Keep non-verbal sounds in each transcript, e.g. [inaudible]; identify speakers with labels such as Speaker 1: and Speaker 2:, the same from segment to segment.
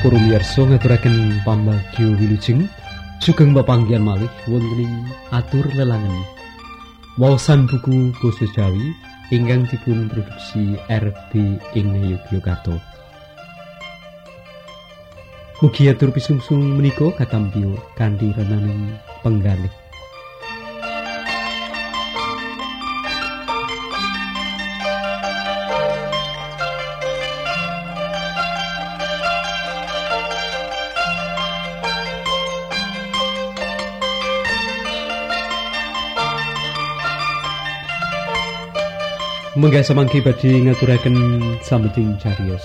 Speaker 1: Nuwun para miyarsa ngaturaken pambagyo wilujeng sugeng pepanggihan malih wonten ing atur lelangen. Wawasan buku basa Jawi ingkang dipun produksi RB ing Yogyakarta. Mugi atur pisungsung menika katampio kanthi renaning penggalih. Menggah samangke badhe ngaturaken sambeting cariyos.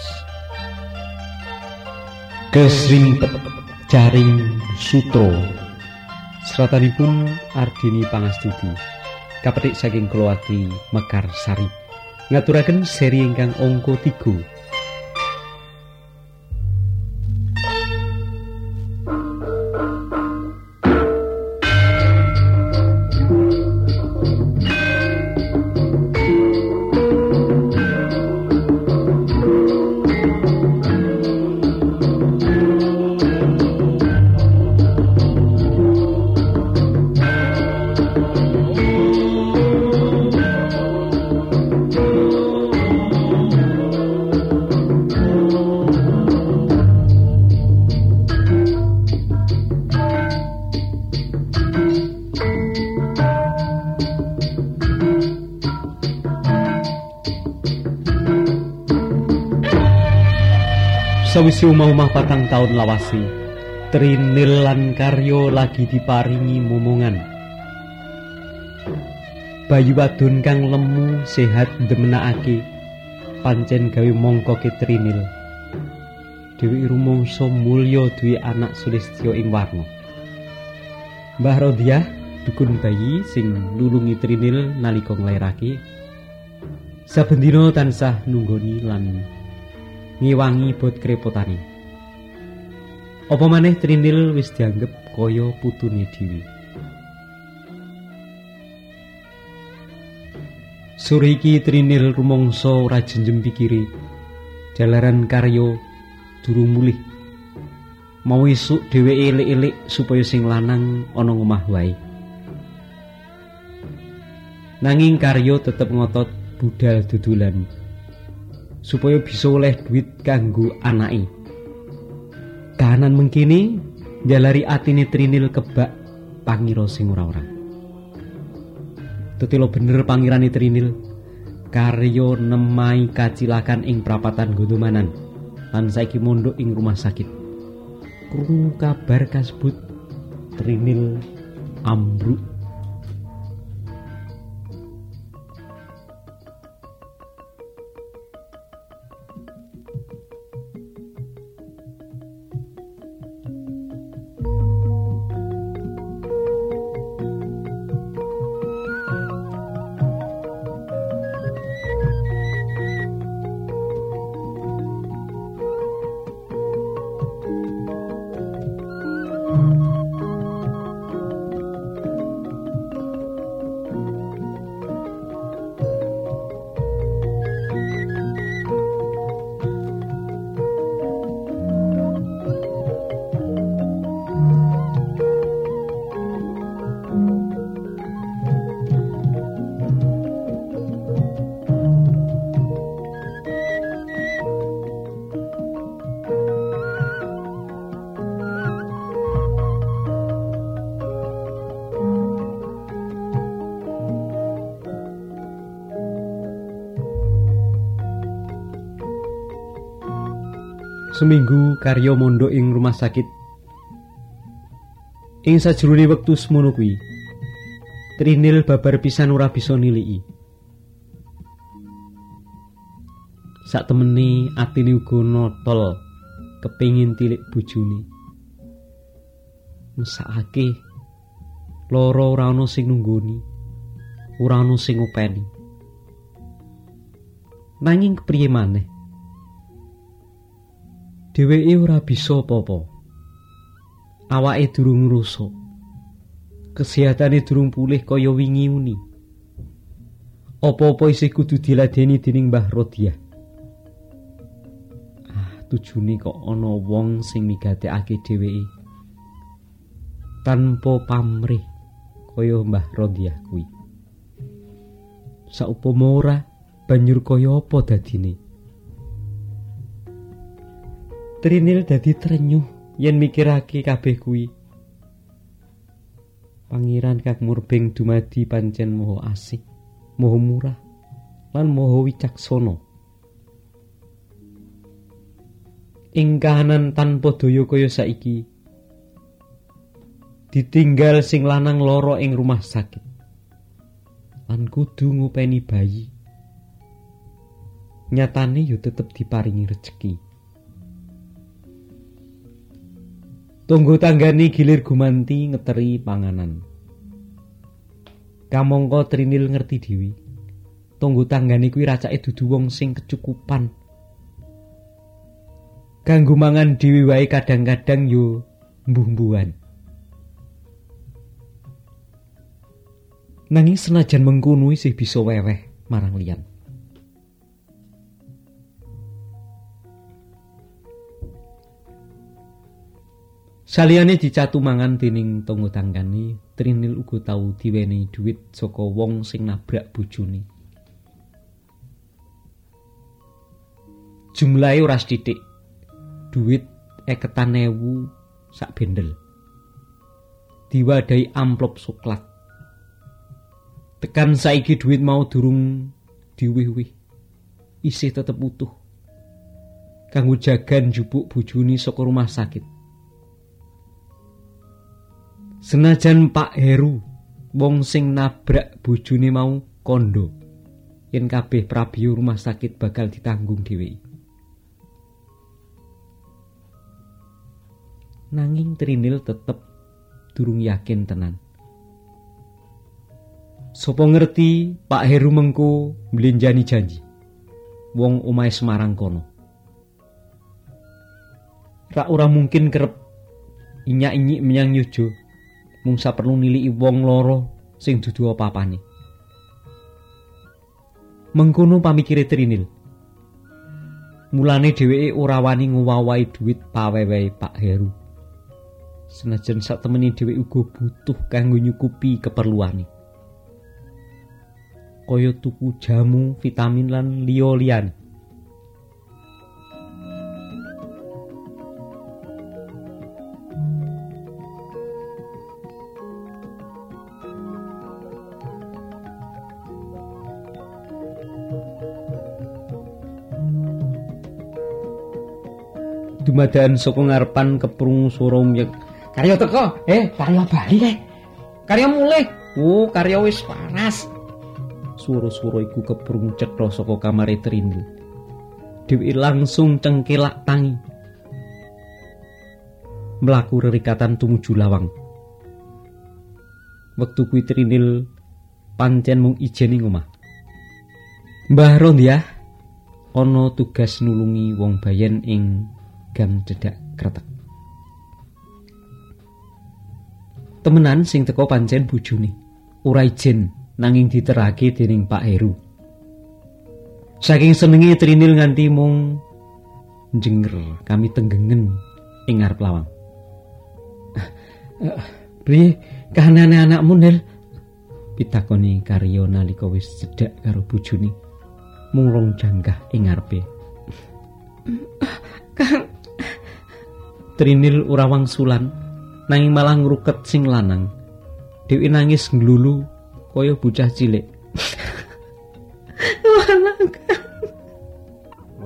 Speaker 1: Kesrimpet jaring sutro. Seratanipun Ardini Pangastuti. Kapetik saking Kelawati Mekar Sari. Ngaturaken seri ingkang angka 3. Sawise umah-umah patang taun lawasi, Trinil lan Karyo lagi diparingi momongan. Bayu wadon kang lemu sehat demenakake pancen gawe mongkoke Trinil. Dewi rumangsa mulya duwe anak Sulistya ing warna. Mbah Rodiah dukun bayi sing nulungi Trinil nalika nglairake. Saben dina tansah nunggoni lan ngiwangi bot krepotane. Apa maneh Trinil wis dianggep kaya putune dhewe. Sore iki Trinil rumangsa ora jenjem pikire. Jalaran karyo durung mulih. Mau esuk dheweke elik-elik supaya sing lanang ana ngomah wae. Nanging karyo tetep ngotot budal dudulan. Supaya bisa oleh duit kanggo anake. Kahanan mengkini jalari atine Trinil kebak pangira sing ora-ora. Tetelo bener pangirane Trinil karyo nemai kacilakan ing prapatan Gondomanan lan saiki mondok ing rumah sakit. Krungu kabar kasebut Trinil ambruk seminggu karya mondok ing rumah sakit. Ing sajroning wektu semono kuwi, Trinil babar pisan ora bisa niliki. Sak temeni atine uga notol kepingin tilik bojone. Mesakake loro ora ana sing nunggoni, ora ana sing ngopeni. Nanging kepriye maneh? Dheweke ora bisa apa-apa. Awake durung ngrusuk. Kesehatane durung pulih kaya wingi uni. Apa-apa isih kudu diladeni dening Mbah Rodiah. Ah, tujune kok ana wong sing migatekake dheweke tanpa pamrih kaya Mbah Rodiah kuwi saupama ora banjur kaya apa dadine Trinil dadi trenyuh. Yen mikirake kabeh kuwi. Pangeran Kang Murbeng dumadi pancen moho asih moho murah lan moho wicaksana. Ing kahanan tanpa daya kaya saiki ditinggal sing lanang loro ing rumah sakit. Lan kudu ngopeni bayi. Nyatane yo tetep diparingi rejeki Tunggu tanggani gilir gumanti ngeteri panganan. Kamangka Trinil ngerti dhewe. Tunggu tanggani kuwi racake dudu wong sing kecukupan kanggo mangan dhewe wae kadang-kadang yo mbuh-mbuhan. Nanging senajan mengkono isih bisa weweh marang liyan. Saliyane dicatu mangan dening tangga tanggane, Trinil uga tau diwenehi dhuwit saka wong sing nabrak bojone. Jumlahe ora sithik, eketan ewu sak bendel. Diwadai amplop soklat. Tekan saiki duit mau durung diwih-wih. Isih tetep utuh. Kanggo jagan jupuk bojone saka rumah sakit. Senajan Pak Heru wong sing nabrak bojone mau kondo yen kabeh prabiyo rumah sakit bakal ditanggung dheweke. nanging Trinil tetep durung yakin tenan. Sopo ngerti Pak Heru mengko mlinjani janji. Wong omahe Semarang kono. Rak ora mungkin kerep inyak-inyik menyang Yojo. Mung perlu niliki wong loro sing dudu apa-apane. Mengkono pamikire Trinil. Mulane dheweke ora wani ngowawahi dhuwit pawewehe Pak Heru. senajan sak temeni dhewe uga butuh kanggo nyukupi keperluane. Kaya tuku jamu, vitamin lan liya-liyane. Dumadakan saka ngarepan keprung swara Karya teko, eh karya bali eh. Karya mulih. Oh, karya wis paras. Suara-suara iku keprung cetha saka kamare Trindil. Dewi langsung cengkelak tangi. Melaku rerikatan tumuju lawang. Wektu kuwi Trindil pancen mung ijeni ngomah. Mbah Rondiah ana tugas nulungi wong bayen ing gang cedak kretek. temenan sing teko pancen bojone. Ora ijen nanging diterake dening Pak Heru. Saking senenge Trinil nganti mung jenger kami tenggengen ing ngarep lawang. Pri kanane anakmu Nil pitakoni karyo nalika wis cedhak karo bojone. Mung rong janggah ing ngarepe Kang Trinil ora wangsulan nanging malah ngruket sing lanang. Dewi nangis nglulu kaya bocah cilik. [laughs]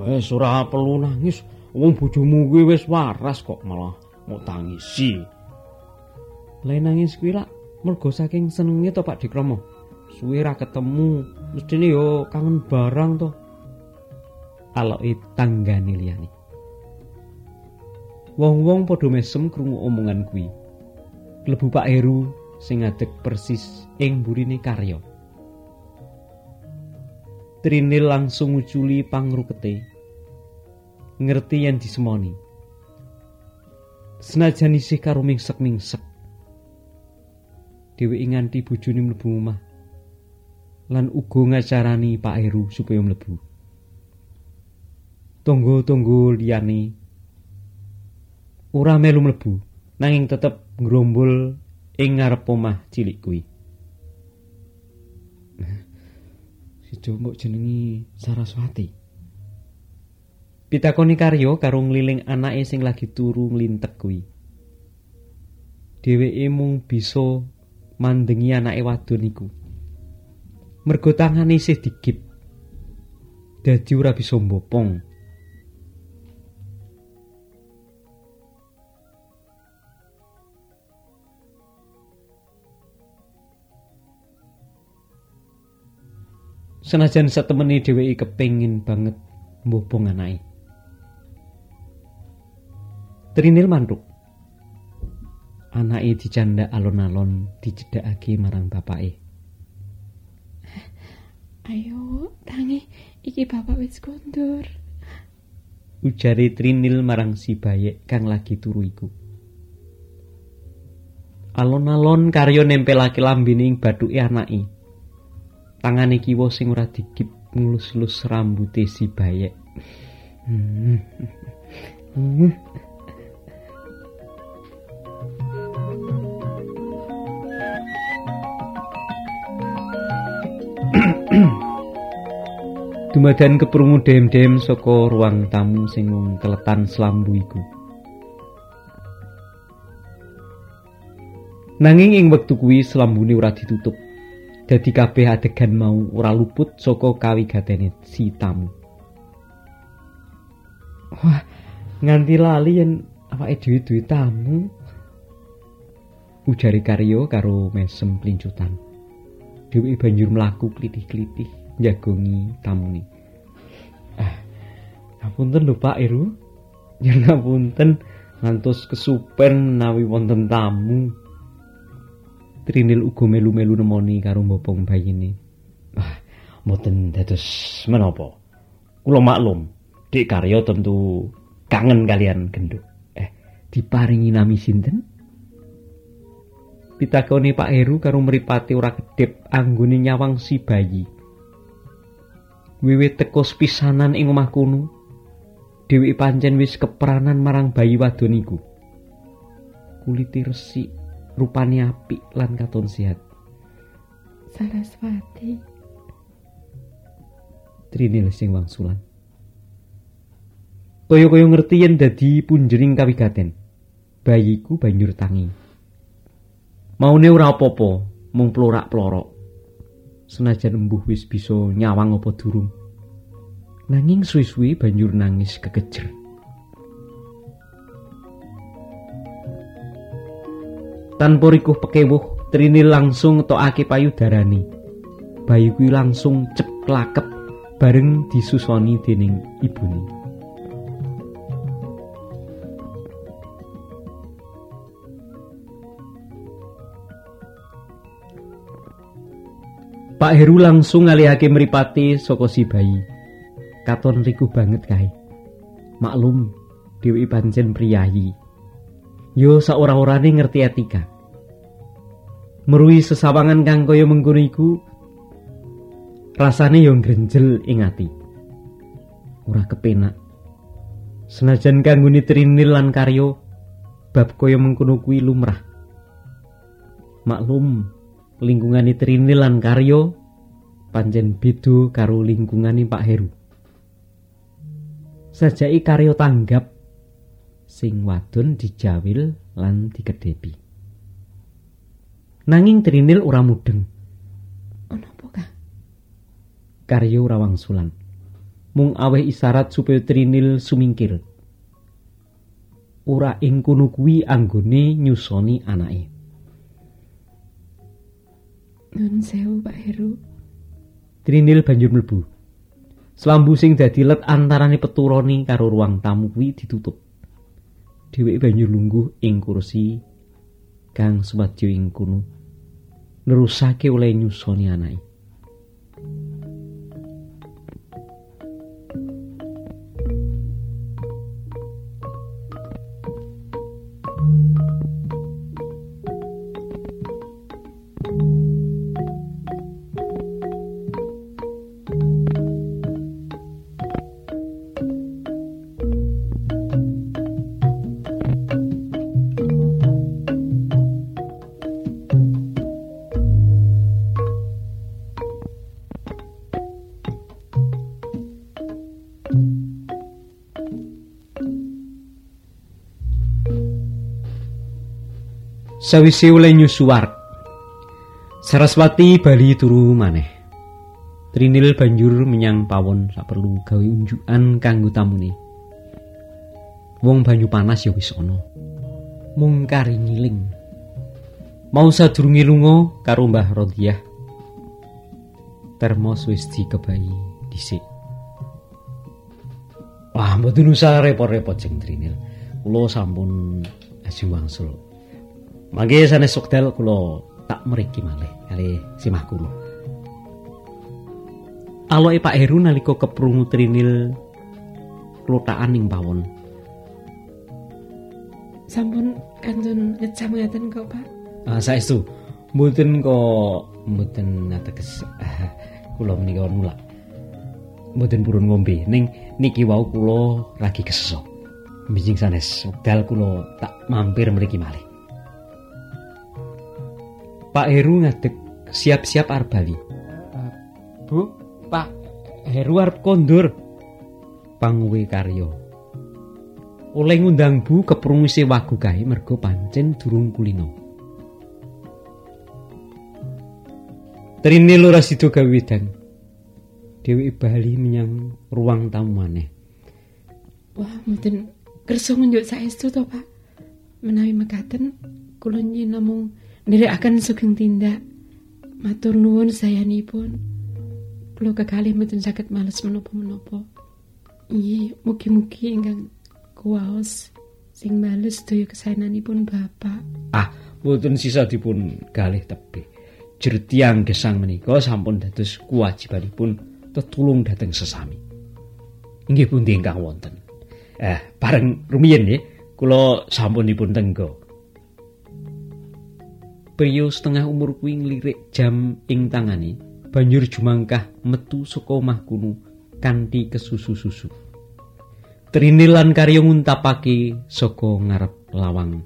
Speaker 1: Wes ora perlu nangis, wong bojomu kuwi wis waras kok malah mau tangisi. Lain nangis kuwi lak mergo saking senenge to Pak Dikromo. Suwe ra ketemu, mestine yo kangen barang to. Aloki tanggane liyane. Wong-wong padha mesem krungu omongan kuwi. Klebu Pak Heru sing ngadeg persis ing burine karya. Trinil langsung nguculi pangrukete. Ngerti yen disemoni. Senajan isih karo mingsek-mingsek. Dewi nganti bojone mlebu omah. Lan uga ngacarani Pak Heru supaya mlebu. Tunggu-tunggu liyane ora melu mlebu nanging tetep nggrombol ing ngarep omah cilik kuwi. [laughs] Si mbok jenengi Saraswati. Pitakoni karyo karo ngliling anake sing lagi turu nglintek kuwi. Dheweke mung bisa mandengi anake wadon iku. Mergo tangane isih digip. Dadi ora bisa mbopong. Senajan satemene dheweke kepengin banget mbopong anake. Trinil mantuk. Anake dicanda alon-alon dicedhakake marang bapake.
Speaker 2: Ayo, tangi iki bapak wis kondur.
Speaker 1: Ujare Trinil marang si bayek kang lagi turu iku. Alon-alon karya nempelake lambene ing bathuke anake. Tangane kiwa sing ora digip nglus-lus rambute si bayek. Dumadan keprungu dem-dem saka ruang tamu sing wong keletan slambu iku. Nanging ing wektu kuwi slambune ora ditutup. Dadi kabeh adegan mau ora luput saka kawigatene si tamu. Wah, nganti lali yen awake dhewe duwe tamu. Ujari Karyo karo mesem plincutan. Dewi banjur mlaku klitih-klitih njagongi tamune. Ah, ngapunten lho Pak Iru. Ya ngapunten ngantos kesupen menawi wonten tamu. Trinil uga melu-melu nemoni karo mbopong bayine. Ah, mboten dados menapa. Kula maklum, Dik Karyo tentu kangen kalian genduk. Eh, diparingi nami sinten? pitakoni Pak Heru karo mripate ora kedip anggone nyawang si bayi. Wiwit teko pisanan ing omah kuno, Dewi pancen wis keperanan marang bayi wadon iku. Kulite resik, rupane apik lan katon sehat.
Speaker 2: Saraswati.
Speaker 1: Trinil sing wangsulan. Kaya-kaya ngerti yen dadi punjering kawigaten. Bayiku banjur tangi. Maune ora apa-apa, mung plorak-plorok. Senajan embuh wis bisa nyawang apa durung. Nanging suwi-suwi banjur nangis kekejer. Tanpa rikuh pekewuh, Trini langsung tokake payudarane. Bayi kuwi langsung ceplakep bareng disusoni dening ibune. Pak Heru langsung ngalihake mripate saka si bayi. Katon riku banget kae. Maklum, Dewi pancen priyayi. Yo saora-orane ngerti etika. Meruhi sesawangan kang kaya mengkono iku rasane yo grenjel ing ati. Ora kepenak. Senajan kanggone Trinil lan karyo bab kaya mengkono kuwi lumrah. Maklum, lingkungane Trini lan Karyo pancen beda karo lingkungane Pak Heru. Sajai Karyo tanggap sing wadon dijawil lan dikedepi. Nanging Trinil ora mudeng.
Speaker 2: Ono apa kah?
Speaker 1: Karyo ora wangsulan. Mung aweh isyarat supaya Trinil sumingkir. Ora ing kono kuwi anggone nyusoni anake.
Speaker 2: Nun sewu Pak Heru.
Speaker 1: Trinil banjur mlebu. Slambu sing dadi let antarane peturoni karo ruang tamu kuwi ditutup. Dheweke banjur lungguh ing kursi kang sumadyo ing kono. Nerusake oleh nyusoni anake. Sawise oleh nyusuar. Saraswati bali turu maneh. Trinil banjur menyang pawon saperlu gawe unjukan kanggo tamune. Wong banyu panas ya wis ana. Mung kari ngiling. Mau sadurunge lunga karo Mbah Rodiah. Termos wis dikebayi dhisik. Wah, mboten usah repot-repot jeng Trinil. Kula sampun aju wangsul. Mangke sanes wekdal kula tak mriki malih kali simah kula. Aloke Pak Heru nalika keprungu Trinil klotakan ing pawon.
Speaker 2: Sampun kanjeng ngecam ngaten kok, Pak.
Speaker 1: Ah saestu mboten kok mboten ateges ah, [laughs] kula menika nulak. Mboten purun ngombe ning niki wau kula lagi kesesok. Bijing sanes wekdal kula tak mampir mriki malih. Pak Heru ngadeg siap-siap arep bali. Bu, Pak Heru arep kondur. Pangwe karya. Oleh ngundang Bu keprungise wagu kae mergo pancen durung kulino. Trini lora sido gawe wedang. Dewi bali menyang ruang tamu maneh.
Speaker 2: Wah, mboten kersa ngunjuk saestu to, Pak. Menawi mekaten kula nyen namung nderekaken sugeng tindak. Matur nuwun sayanipun. Kula kekalih mboten saged males menapa-menapa. Iya, mugi-mugi ingkang kuwaos sing bales daya kesaenanipun Bapak.
Speaker 1: Ah, mboten sisa dipun galih tebih. Jertiang gesang menika sampun dados kewajibanipun tetulung dhateng sesami. Inggih pundi ingkang wonten. Eh, bareng rumiyin nggih, kula sampunipun tenggo. Priyo setengah umur kuwi nglirik jam ing tangane, banjur jumangkah metu saka omah kuno kanthi kesusu-susu. Trinilan karya nguntapake saka ngarep lawang.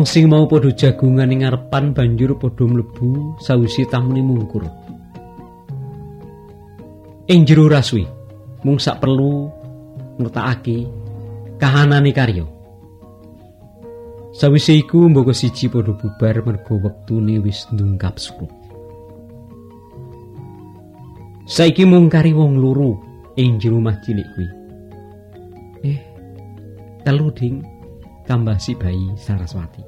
Speaker 1: Wong-wong sing mau padha jagungan ing ngarepan banjur padha mlebu sawisi tamune mungkur. Ing jero raswi, mung sak perlu ngertakake kahanane karya. Sawise iku mboko siji padha bubar mergo wektune wis ndungkap suruh. Saiki mung kari wong loro ing jero omah cilik kuwi. Eh, telu ding tambah si bayi Saraswati.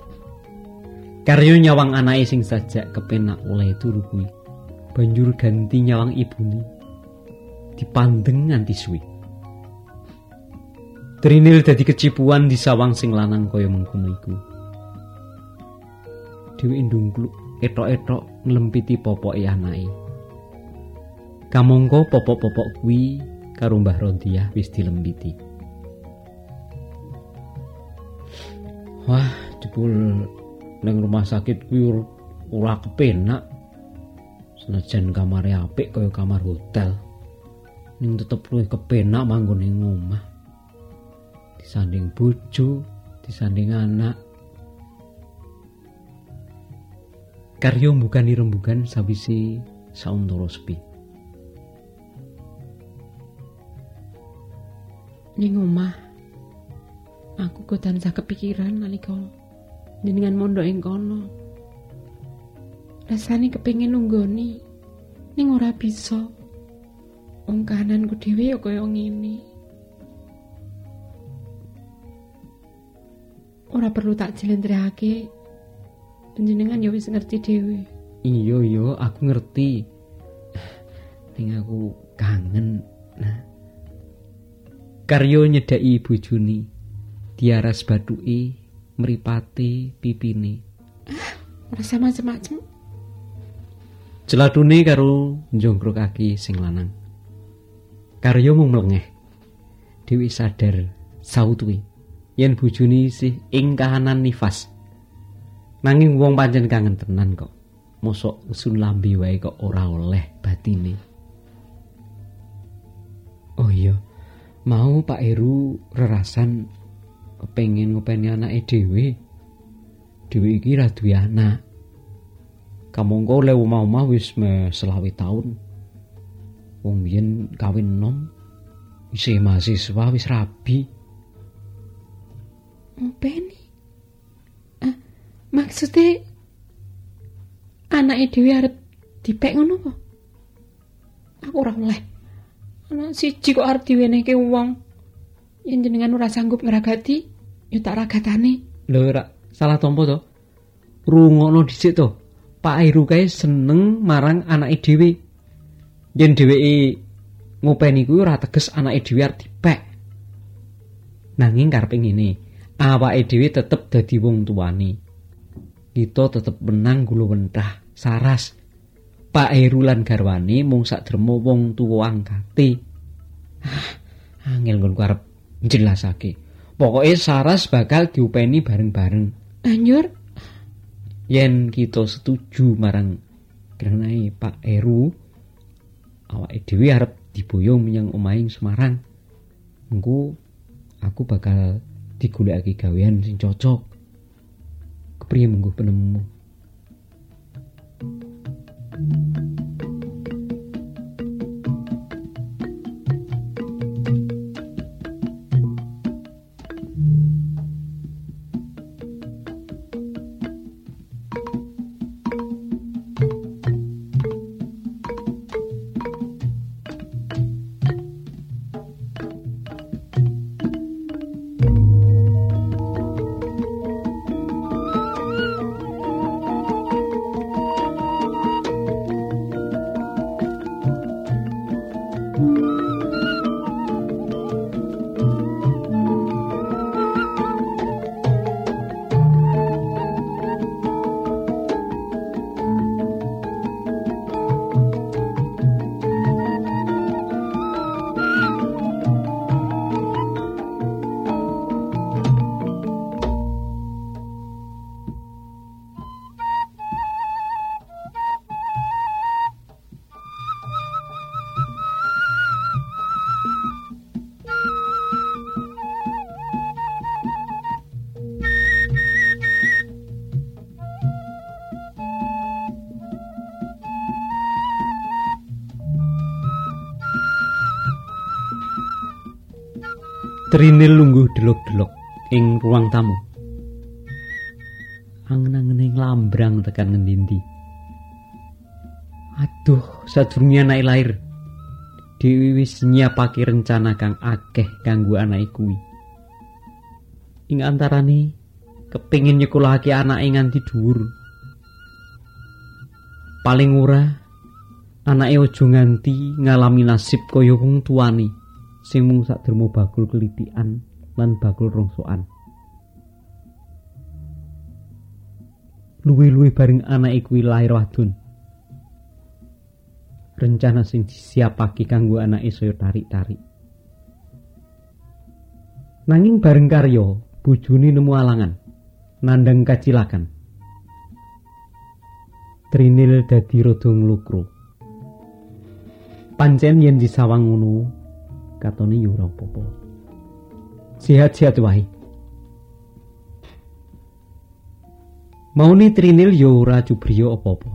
Speaker 1: Karyo nyawang anake sing sajak kepenak oleh turu kuwi. Banjur ganti nyawang ibune. Dipandeng nganti suwi. Trinil dadi kecipuan di sawang sing lanang kaya mengkono iku. Dewi ndungkluk etok-etok nglempiti popoke anake. Kamangka popok-popok kuwi karo Mbah Rodiah wis dilempiti. Wah, jebul nang rumah sakit kuwi ora kepenak. Senajan kamare apik kaya kamar hotel. Ning tetep luwih kepenak manggon ing omah. Disanding bojo, disanding anak. Karyo mbukani rembugan sawisi sauntara sepi.
Speaker 2: Ning omah aku kok tansah kepikiran nalika jenengan mondok ing kono. Rasane kepengin nunggoni ning ora bisa. Wong kananku dhewe ya kaya ngene. Ora perlu tak jlentrehake. Panjenengan ya wis ngerti dhewe.
Speaker 1: Iya iya aku ngerti. Ning aku kangen. Nah. Karyo nyedaki bojone. Diaras bathuke, mripate, pipine.
Speaker 2: Rasa macem-macem.
Speaker 1: Celatune karo njongkrok kaki sing lanang. Karyo mung mlengeh. Dewi sadar sautuwe yen bojone isih ing kahanan nifas. Nanging wong pancen kangen tenan kok. Mosok usun lambe wae kok ora oleh batine. Oh iya, mau Pak Heru rerasan pengen ngopeni anake dhewe. Dhewe iki ra duwe anak. Kamangka le omah-omah wis selawe taun. Wong biyen kawin nom isih mahasiswa wis rabi.
Speaker 2: Ngopeni? Ah, maksudnya anake dhewe arep dipek ngono apa? Aku ora oleh. Anak siji kok arep diwenehke wong. Yen jenengan ora sanggup ngragati, ya tak ragatane.
Speaker 1: Lho ora salah tompo to. Rungokno dhisik to. Pak Heru kae seneng marang anake dhewe. Yen dheweke ngopeni kuwi ora teges anake dhewe arep dipek. Nanging karepe ngene, awake dhewe tetep dadi wong tuane. Kita tetep menang gulu wentah saras. Pak Heru lan garwane mung sakdermo wong tuwa angkate. Ah, angel nggon arep njelasake. Pokoke saras bakal diupeni bareng-bareng.
Speaker 2: Banjur?
Speaker 1: Yen kita setuju marang granae Pak Heru awake dhewe arep diboyong menyang omahing Semarang. Engko aku bakal digolekake gawean sing cocok. Kepriye munggo penemu Trinil lungguh delok-delok ing ruang tamu. Angen-angene nglambrang tekan ngendi-endi. Aduh, sadurunge anake lair. Dewi wis nyiapake rencana kang akeh kanggo anake kuwi. Ing antarane kepengin nyekolahake anake nganti dhuwur. Paling ora anake aja nganti ngalami nasib kaya wong tuane. Sing mung sakdermo bakul kelitian lan bakul rongsoan. Luwi-luwi bareng anake kuwi lair wadon. Rencana sing disiapake kanggo anake saya tarik-tarik. Nanging bareng karya, bojone nemu alangan, nandang kacilakan. Trinil dadi rada nglukro. Pancen yen disawang ngono, katone yo ora apa-apa. Sehat-sehat wae. Mauni Trinil yo ora cubriya apa-apa.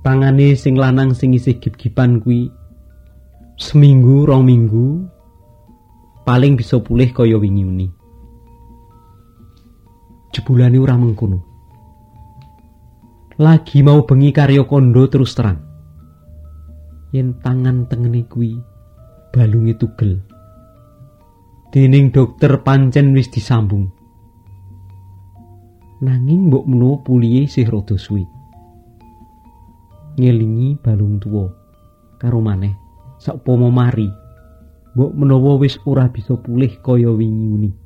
Speaker 1: Tangane sing lanang sing isih gip-gipan kuwi seminggu rong minggu paling bisa pulih kaya wingi uni. jebulane ora mengkono. Lagi mau bengi karya kondo terus terang. Yen tangan tengene kuwi balunge tugel. Dening dokter pancen wis disambung. Nanging mbok menawa pulihe sih rada suwi. Ngelingi balung tuwa karo maneh sakpomo mari. Mbok menawa wis ora bisa pulih kaya wingi-wingi.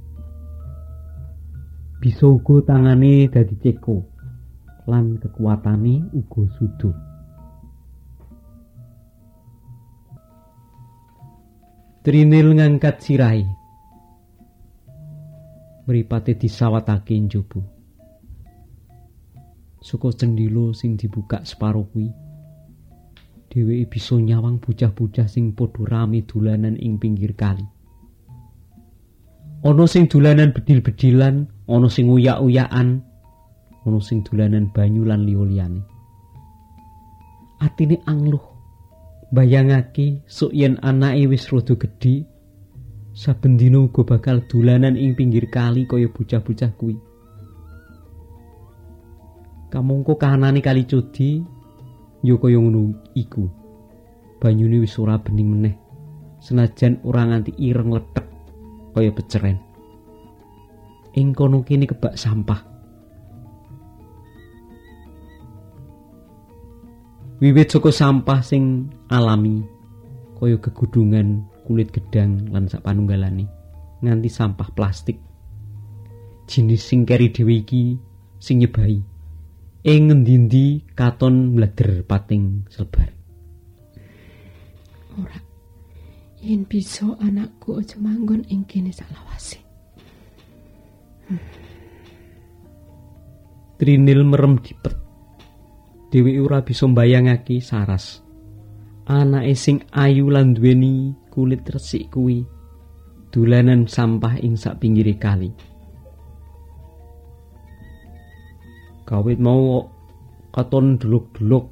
Speaker 1: Bisa uga tangane dadi ceko lan kekuatane uga sudo. Trinil ngangkat sirai. Mripate disawatake njobo. Suka cendilo sing dibuka separo kuwi. Dheweke bisa nyawang bocah-bocah sing padha rame dolanan ing pinggir kali. Ana sing dolanan bedil-bedilan, ana sing uyak-uyakan, ana sing dolanan banyu lan liya-liyane. Atine angluh bayangake sok yen anake wis rada gedhe saben dina uga bakal dolanan ing pinggir kali kaya bocah-bocah kuwi. Kamangka kahanane kali cudi ya kaya ngono iku. Banyune wis ora bening meneh. Senajan ora nganti ireng letek kaya beceren ing kono kene kebak sampah Wiwit saka sampah sing alami kaya gegudungan kulit gedang lan sapanunggalane nganti sampah plastik. Jinis sing keri dhewe iki sing nyebai. Ing ngendi katon mlader pating selbar.
Speaker 2: Ora. Yen bisa anakku aja manggon ing kene salawase.
Speaker 1: Hmm. Trinil merem dipet Dewi ora bisa mbayangake saras. Anake sing ayu lan duweni kulit resik kuwi dolanan sampah ing sak pinggire kali. Kawit mau katon deluk-deluk.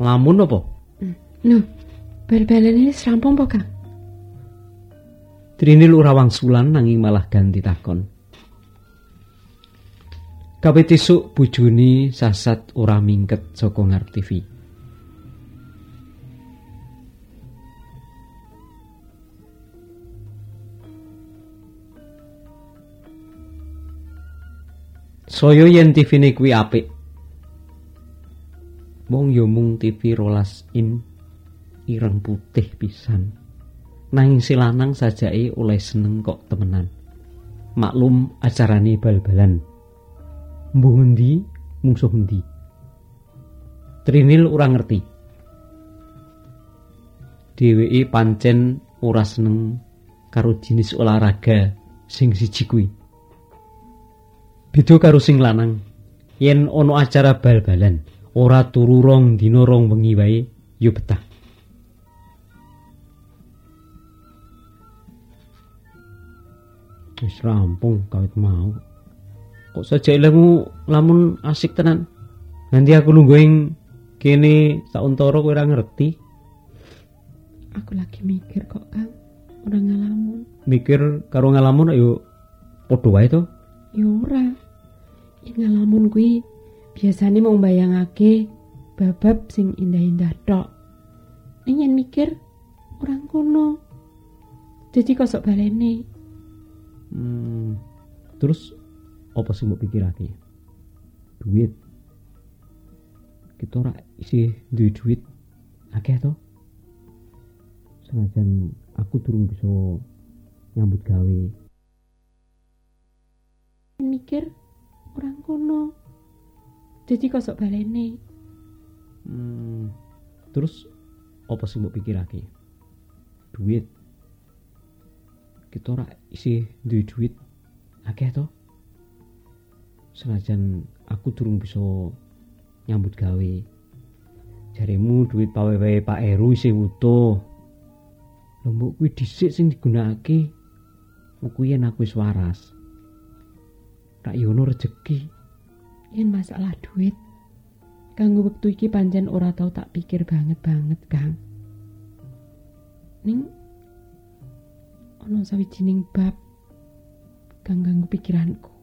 Speaker 1: Lamun apa?
Speaker 2: No, bal-balane wis rampung apa, Kang?
Speaker 1: Trinil ora wangsulan nanging malah ganti takon. Kawit bojone sasat ora mingket saka ngarep TV. Soyo yen TV ne kuwi apik. Mung yo mung TV rolas in ireng putih pisan. Nanging si lanang sajake oleh seneng kok temenan. Maklum acarane bal-balan. Mbuh endi mungsuh endi Trinil ora ngerti. Dheweke pancen ora seneng karo jenis olahraga sing siji kuwi. Beda karo sing lanang. Yen ana acara bal-balan ora turu rong dina rong wengi wae yo betah. Wis rampung kawit mau kok saja ilmu lamun asik tenan. Nanti aku nunggu yang kini sauntoro kowe ora ngerti.
Speaker 2: Aku lagi mikir kok kang. Ora ngalamun.
Speaker 1: Mikir karo ngalamun ayo padha wae to.
Speaker 2: Ya ora. Yen ngalamun kuwi biasane mau bayangake babab sing indah-indah tok. Yen mikir orang kono jadi kosok balene?
Speaker 1: Hmm, terus apa sing mbok pikirake? Duit. Kita ora isi duit duit. Akeh to? Senajan aku durung bisa nyambut gawe.
Speaker 2: Mikir orang kono. Jadi kosok balene?
Speaker 1: Hmm, terus apa sing mbok pikirake? Duit. Kita ora isi duit duit. Akeh to senajan aku durung bisa nyambut gawe jarimu duit pawewe Pak Eru isih utuh lembuk kuwi dhisik sing digunakake. Kuwi yen aku wis waras. Tak yono rejeki.
Speaker 2: Yen masalah duit kanggo wektu iki pancen ora tau tak pikir banget banget Kang. Ning ana sawijining bab kang ganggu pikiranku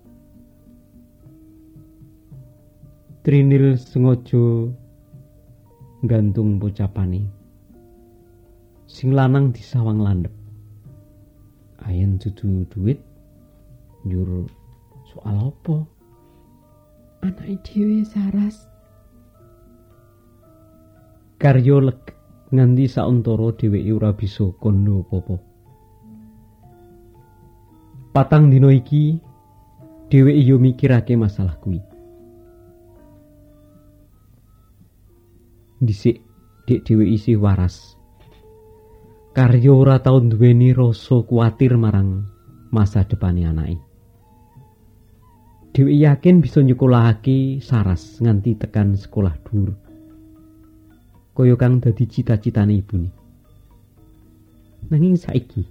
Speaker 1: Trinil sengaja gantung pocapane. Sing lanang disawang landhep. Ayen dudu duit nyur soal apa?
Speaker 2: Anake dhewe saras.
Speaker 1: Karyo leg nganti sauntara dheweke ora bisa kondo apa-apa. Patang dina iki dheweke yo mikirake masalah kuwi. Dhisik dek dhewe isih waras. Karyo ora tau duweni rasa kuatir marang masa depane anake. Dhewe yakin bisa nyekolahake Saras nganti tekan sekolah dhuwur. Kaya kang dadi cita-citane ibune. Nanging saiki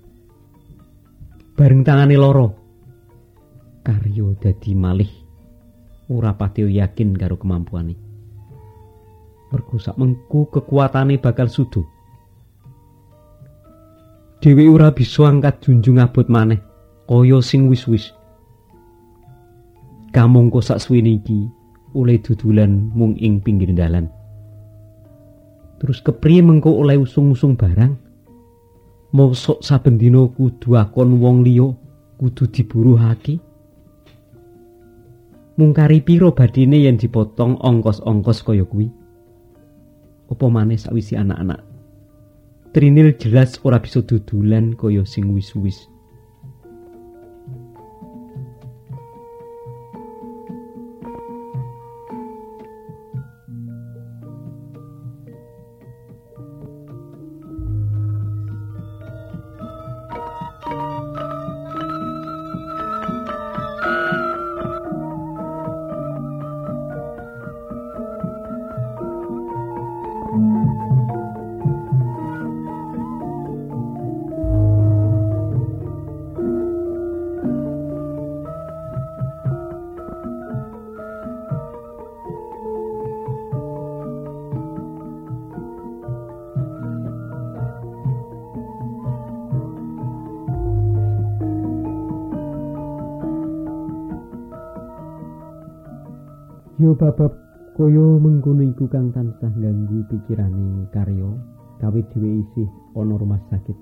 Speaker 1: bareng tangane loro Karyo dadi malih ora pati yakin karo kemampuane. Mergo mengku kekuatane bakal sudo. Dewi ora bisa angkat junjung abot maneh kaya sing wis-wis. Kamangka sak suwene iki oleh dudulan mung ing pinggir dalan. Terus kepriye mengko oleh usung-usung barang? Mosok saben dina kudu akon wong liya kudu diburuhake? Mungkari piro badine yen dipotong ongkos-ongkos kaya kuwi? Apa maneh sawisi anak-anak? Trinil jelas ora bisa dudulan kaya sing wis-wis. Babab kaya mengkono iku kang tansah ganggu pikirane karya kawit dhewe isih ana rumah sakit.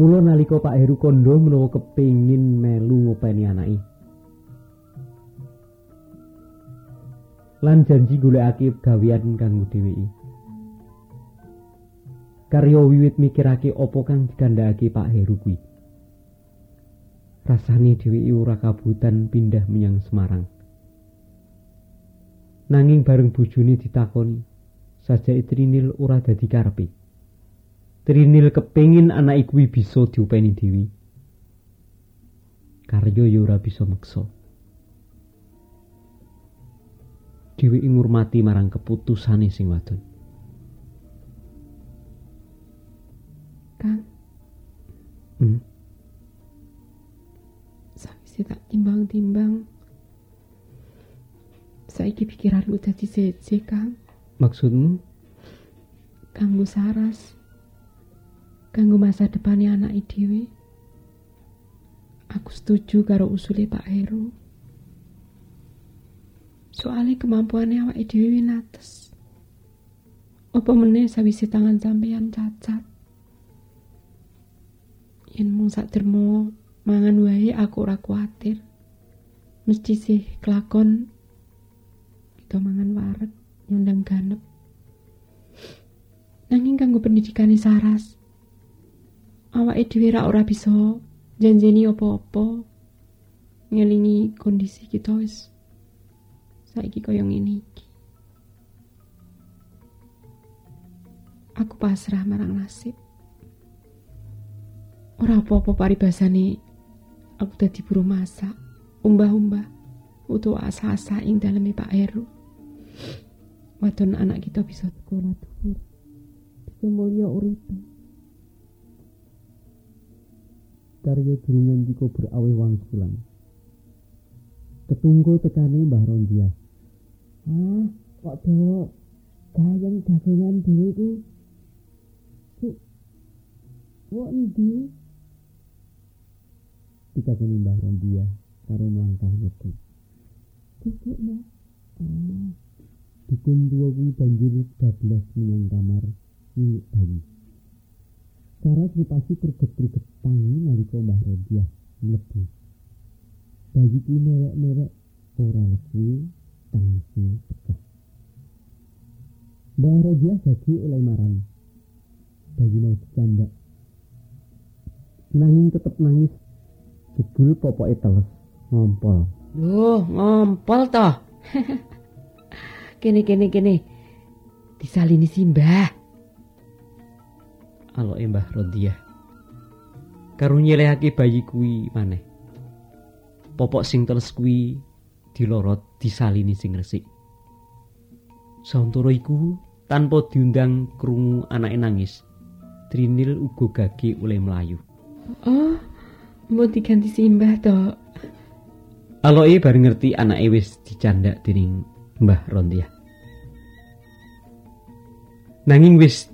Speaker 1: Mula nalika Pak Heru kondo menawa kepingin melu ngopeni anake. Lan janji golekake gawean kanggo dheweke. Karya wiwit mikirake apa kang dikandhakake Pak Heru kuwi. Rasane dheweke ora kabutan pindah menyang Semarang. Nanging bareng bojone ditakoni. Sajake Trinil ora dadi karepe. Trinil kepengin anak kuwi bisa diupeni dewi. Karya ya ora bisa meksa Dewi ngurmati marang keputusane sing wadon.
Speaker 2: Kang.
Speaker 1: Hmm?
Speaker 2: Sawise tak timbang-timbang saiki pikiranku dadi seje Kang.
Speaker 1: Maksudmu?
Speaker 2: Kanggo saras. Kanggo masa depannya anak dhewe. Aku setuju karo usule Pak Heru. Soalnya kemampuannya awak dhewe nates. Apa meneh sawise tangan sampeyan cacat? Yen mung sak dermo mangan wae aku ora kuatir. Mesti sih kelakon kita mangan wareg nyandang ganep. Nanging kanggo pendidikane saras awake dhewe ra ora bisa janjeni apa-apa. Ngelingi kondisi kita wis saiki kaya ngene iki. Aku pasrah marang nasib. Ora apa-apa paribasane aku dadi buru masak umbah-umbah utawa asa-asa ing daleme Pak Heru wadon anak kita bisa sekolah dhuwur bisa mulya uripe
Speaker 1: karya durungan diko berawe wangsulan. Ketunggu tekane Mbah Rondia.
Speaker 2: Ah kok do gayeng dagangan dhewe ku. Wah, ndi?
Speaker 1: Kita Mbah Rondia karo melangkah metu.
Speaker 2: Duduk, Mbak.
Speaker 1: Dukun tua kuwi banjur bablas menyang kamar milik bayi. Saras pasti greget-greget tangi nalika Mbah Rodiah mlebu. Bayi kuwi newek-newek ora lesu tangisi pecah. Mbah Rodiah dadi oleh marani. Bayi mau dicandak. Nanging tetep nangis. Jebul popoke teles ngompol.
Speaker 2: Loh, ngompol toh. [laughs] kene kene kene. Disalini simbah.
Speaker 1: Aloke Mbah Rodiah. Karo nyelehake bayi kuwi maneh. Popok sing teles kuwi dilorot disalini sing resik. Sauntara iku tanpa diundang krungu anake nangis. Trinil uga gage oleh melayu.
Speaker 2: Oh, mau diganti simbah toh.
Speaker 1: Aloe bar ngerti anake wis dicandak dening Mbah Rondia. Nanging wis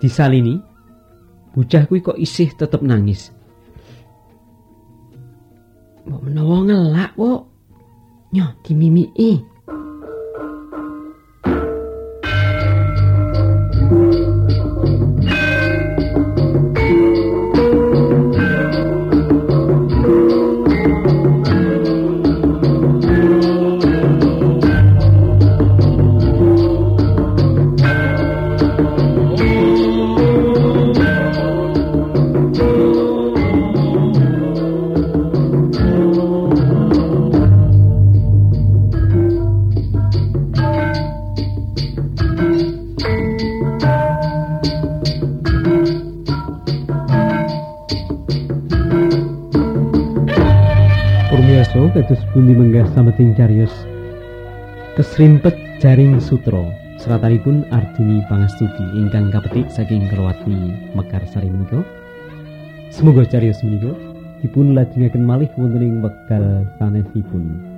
Speaker 1: disalini, bocah kuwi kok isih tetep nangis.
Speaker 2: Mbok menawa ngelak, kok. Nyo dimimiki.
Speaker 1: Kados pundi menggah sameting cariyos kesrimpet jaring sutra. Seratanipun Ardini Pangastuti ingkang kapetik saking Kelawati Mekar Sari menika. Semoga cariyos menika dipun lajengaken malih wonten ing wekdal sanesipun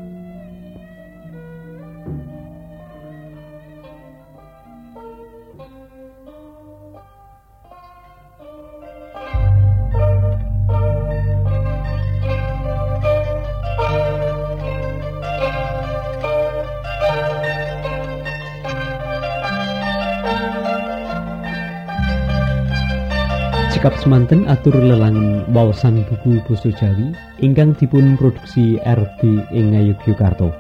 Speaker 1: Cekap semanten atur lelangan wawasan buku basa Jawi ingkang dipun produksi RD ing Ngayogyakarta.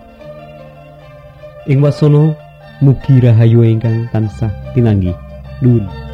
Speaker 1: Ing wasana mugi rahayu ingkang tansah pinanggih. Nuwun.